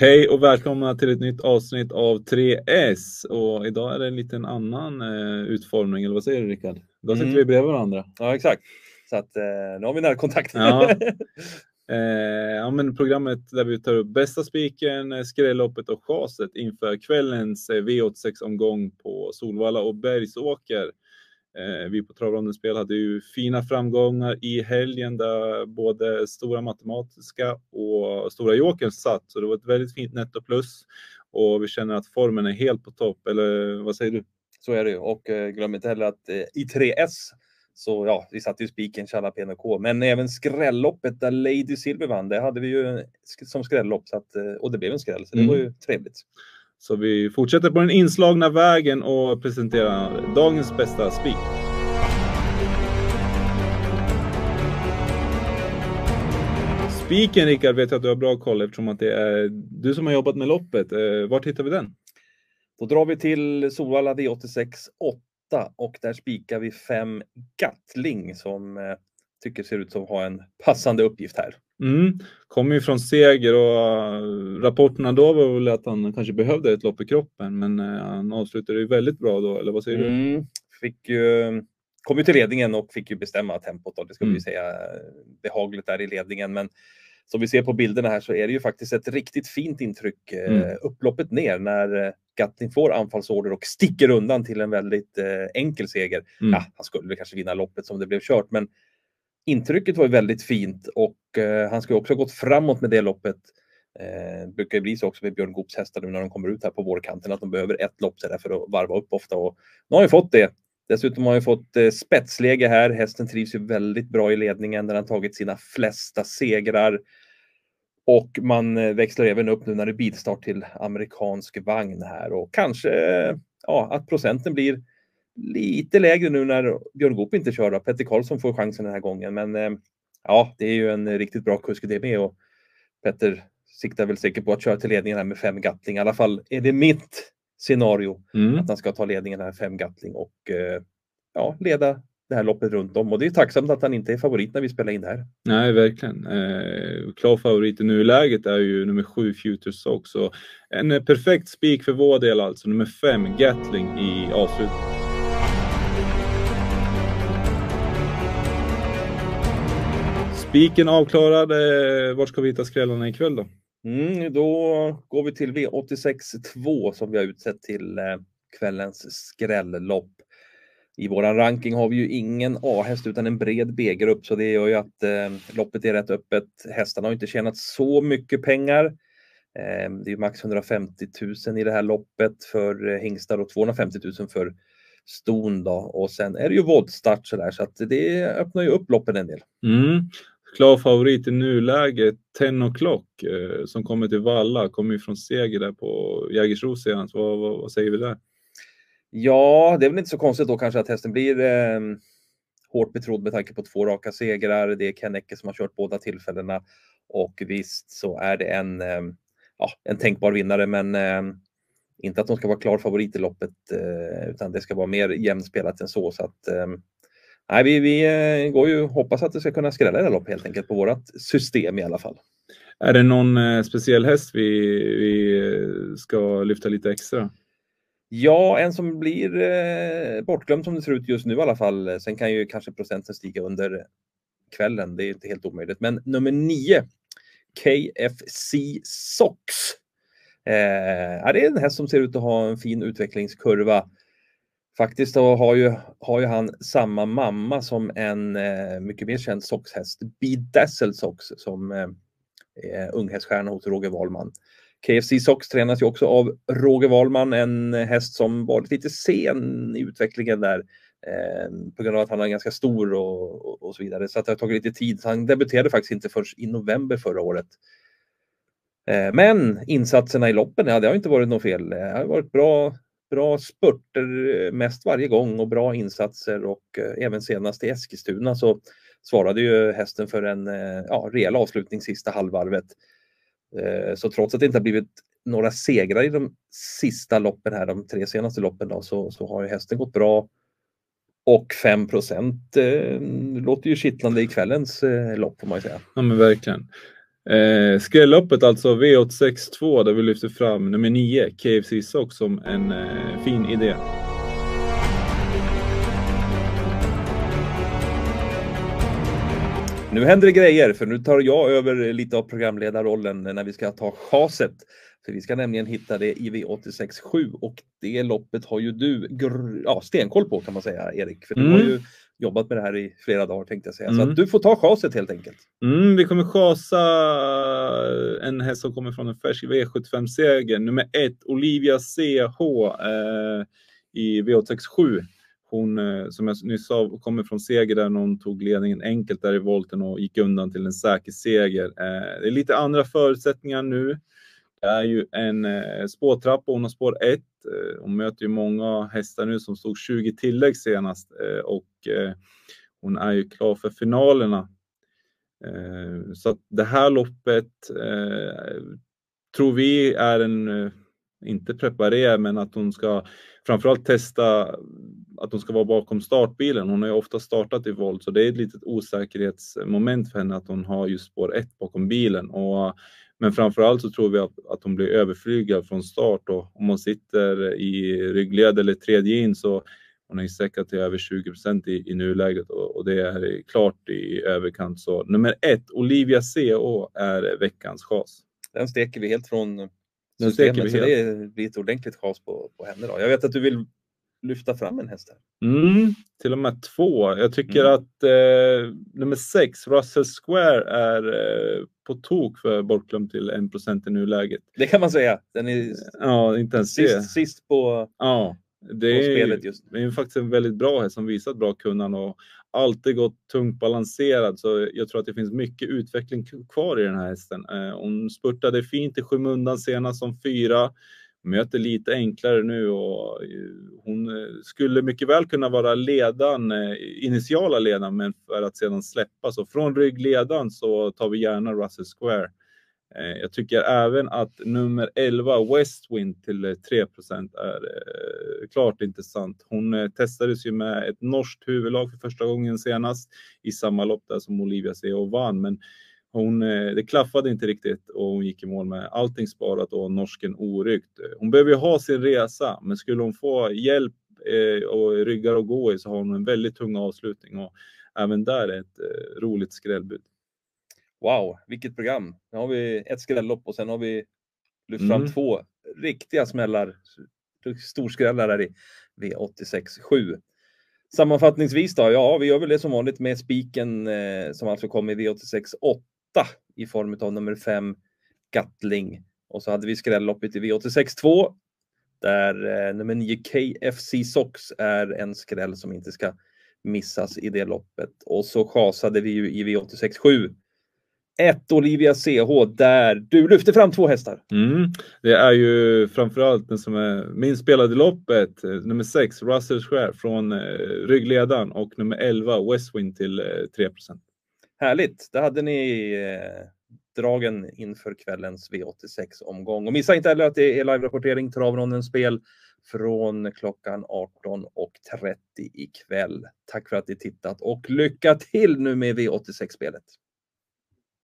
Hej och välkomna till ett nytt avsnitt av 3S. Och idag är det en liten annan eh, utformning, eller vad säger du Rickard? Idag sitter Mm. vi bredvid varandra. Ja, exakt. Så att eh, nu har vi närkontakt. Ja. Eh, ja, men programmet där vi tar upp bästa spiken, eh, skrälloppet och chaset inför kvällens eh, V86-omgång på Solvalla och Bergsåker. Eh, vi på Travronden Spel hade ju fina framgångar i helgen där både Stora Matematiska och Stora Jokern satt, så det var ett väldigt fint netto plus. Och vi känner att formen är helt på topp, eller vad säger du? Så är det ju. Och eh, glöm inte heller att eh, i 3S så ja, vi satte ju spiken Challa PNK, men även skrälloppet där Lady Silver vann, det hade vi ju som skrällopp så att, och det blev en skräll, så det Mm. var ju trevligt. Så vi fortsätter på den inslagna vägen och presenterar dagens bästa spik. Spiken Rickard vet jag att du har bra koll eftersom att det är du som har jobbat med loppet. Eh, Vart hittar vi den? Då drar vi till Solvalla V86 8 och där spikar vi fem Gattling som eh, tycker ser ut som har en passande uppgift här. Mm. Kommer ju från seger och eh, rapporterna då var väl att han kanske behövde ett lopp i kroppen men eh, han avslutade ju väldigt bra då, eller vad säger du? Mm, fick ju, kom ju till ledningen och fick ju bestämma tempot. Då. Det ska vi Mm. ju säga behagligt där i ledningen. Men som vi ser på bilderna här så är det ju faktiskt ett riktigt fint intryck. eh, Mm. Upploppet ner när eh, Gatling får anfallsorder och sticker undan till en väldigt eh, enkel seger. Mm. Ja, han skulle kanske vinna loppet som det blev kört, men intrycket var ju väldigt fint och eh, Eh, han ska också ha gått framåt med det loppet. Eh, det brukar ju bli så också med Björn Goops hästar nu när de kommer ut här på vårkanten att de behöver ett lopp där för att varva upp ofta och nu har han ju fått det. Dessutom har han ju fått eh, spetsläge här. Hästen trivs ju väldigt bra i ledningen där han tagit sina flesta segrar. Och man eh, växlar även upp nu när det är bilstart till amerikansk vagn här och kanske eh, ja, att procenten blir lite lägre nu när Björn Goop inte kör. Petter Karlsson får chansen den här gången, men eh, ja, det är ju en riktigt bra kusk det med och Petter siktar väl säkert på att köra till ledningen här med fem Gatling. I alla fall är det mitt scenario Mm. att han ska ta ledningen här fem Gatling och eh, ja, leda det här loppet runt om. Och det är tacksamt att han inte är favorit när vi spelar in det här. Nej, verkligen. Eh, klar favorit i nuläget är ju nummer sju Future Sox. Så en perfekt spik för vår del alltså. Nummer fem Gatling i avslutning. Spiken avklarad. Eh, vart ska vi hitta skrällarna ikväll då? Mm, då går vi till V86 2 som vi har utsett till eh, kvällens skrällopp. I våran ranking har vi ju ingen A-häst utan en bred B-grupp så det gör ju att eh, loppet är rätt öppet. Hästarna har inte tjänat så mycket pengar. Eh, det är max 150 000 i det här loppet för eh, hingstar och 250 000 för ston då. Och sen är det ju voltstart så där så att det öppnar ju upp loppen en del. Mm. Klar favorit i nuläget 10 o'clock eh, som kommer till Valla. Kommer ju från seger där på Jägersro senast. Vad, vad, vad säger vi där? Ja, det är väl inte så konstigt då kanske att hästen blir eh, hårt betrodd med tanke på två raka segrar. Det är Ken Ecke som har kört båda tillfällena och visst så är det en, eh, ja, en tänkbar vinnare, men eh, inte att de ska vara klar favorit i loppet, eh, utan det ska vara mer jämnspelat än så. så att, ehm, nej, vi, vi eh, går ju hoppas att det ska kunna skrälla här loppet helt enkelt på vårat system i alla fall. Är det någon eh, speciell häst vi, vi eh, ska lyfta lite extra? Ja, en som blir eh, bortglömd som det ser ut just nu i alla fall. Sen kan ju kanske procenten stiga under kvällen. Det är inte helt omöjligt. Men nummer nio, KFC Sox. Eh, det är en häst som ser ut att ha en fin utvecklingskurva. Faktiskt då har ju, har ju han samma mamma som en eh, mycket mer känd soxhäst, Bedazzle Sox, som eh, är unghäststjärna hos Roger Wahlman. KFC Sox tränas ju också av Roger Wahlman, en häst som varit lite sen i utvecklingen där eh, på grund av att han är ganska stor och, och, och så vidare. Så att det har tagit lite tid. Så han debuterade faktiskt inte först i november förra året. Eh, men insatserna i loppen, ja, det har inte varit något fel. Det har varit bra, bra spurter eh, mest varje gång och bra insatser och eh, även senast i Eskilstuna så svarade ju hästen för en eh, ja, rejäl avslutning sista halvvarvet. Eh, Så trots att det inte har blivit några segrar i de sista loppen här, de tre senaste loppen då, så, så har ju hästen gått bra. Och 5 eh, låter ju kittlande i kvällens eh, lopp får man ju säga. Ja men verkligen. Eh, Skrälloppet alltså V862 där vi lyfter fram nummer 9 KFC Sock som en eh, fin idé. Nu händer det grejer för nu tar jag över lite av programledarrollen när vi ska ta chaset. För vi ska nämligen hitta det i V86.7 och det loppet har ju du ja, stenkoll på kan man säga Erik. För du har Mm. ju jobbat med det här i flera dagar tänkte jag säga. Så Mm. att du får ta chaset helt enkelt. Mm, vi kommer chasa en häst som kommer från en färsk V75-seger. Nummer ett, Olivia CH eh, i V867. Hon, eh, som jag nyss sa, kommer från seger där hon tog ledningen enkelt där i volten och gick undan till en säker seger. Eh, det är lite andra förutsättningar nu. Det är ju en eh, spårtrappa, hon har spår 1. Eh, hon möter ju många hästar nu som stod 20 tillägg senast eh, och eh, hon är ju klar för finalerna. Eh, Så att det här loppet eh, tror vi är en, eh, inte preparera men att hon ska framförallt testa att hon ska vara bakom startbilen. Hon har ju ofta startat i volt, så det är ett litet osäkerhetsmoment för henne att hon har just spår 1 bakom bilen. Och, men framförallt så tror vi att, att hon blir överflygad från start och om hon sitter i ryggled eller tredje in så hon är ju säkrad till över 20 procent i, i nuläget och, och det är klart i överkant. Så nummer ett, Olivia C.O. är veckans chas. Den steker vi helt från systemet. Så det blir ett ordentligt chas på, på henne. Då. Jag vet att du vill lyfta fram en häst här. Mm, till och med två. Jag tycker Mm. att eh, nummer sex, Russell Square, är eh, på tok för bortglömd till 1 procent i nuläget. Det kan man säga. Den är Ja, inte ens det. sist, sist på, Ja, det är, är faktiskt en väldigt bra häst som visat bra kunnande och alltid gått tungt balanserad. Så jag tror att det finns mycket utveckling kvar i den här hästen. Eh, Hon spurtade fint i skymundan senast som fyra. Möter lite enklare nu och eh, hon eh, skulle mycket väl kunna vara ledan, initiala ledan, men för att sedan släppa. Så från ryggledan så tar vi gärna Russell Square. Eh, jag tycker även att nummer 11 Westwind till eh, 3% är eh, klart intressant. Hon testades ju med ett norskt huvudlag för första gången senast i samma lopp där som Olivia C och vann, men hon, det klaffade inte riktigt och hon gick i mål med allting sparat och norsken oryckt. Hon behöver ju ha sin resa, men skulle hon få hjälp och ryggar att gå i så har hon en väldigt tung avslutning och även där är ett roligt skrällbud. Wow, vilket program. Nu har vi ett skrällopp och sen har vi lyft fram Mm. två riktiga smällar. Storskrällar här i V86 7. Sammanfattningsvis då, ja, vi gör väl det som vanligt med spiken eh, som alltså kom i V86 8 i form av nummer 5 Gatling. Och så hade vi skrälloppet i V86 2 där eh, nummer 9 KFC Sox är en skräll som inte ska missas i det loppet. Och så chasade vi ju i V86 7 ett Olivia CH där du lyfte fram två hästar. Mm. Det är ju framförallt den som är min spelade loppet, eh, nummer 6 Russell Square från eh, ryggledaren och nummer 11 Westwind till eh, 3% Härligt! Där hade ni eh, dragen inför kvällens V86 omgång. Och missa inte heller att det är live-rapportering Travrondens spel från klockan 18.30 ikväll. Tack för att ni tittat och lycka till nu med V86-spelet!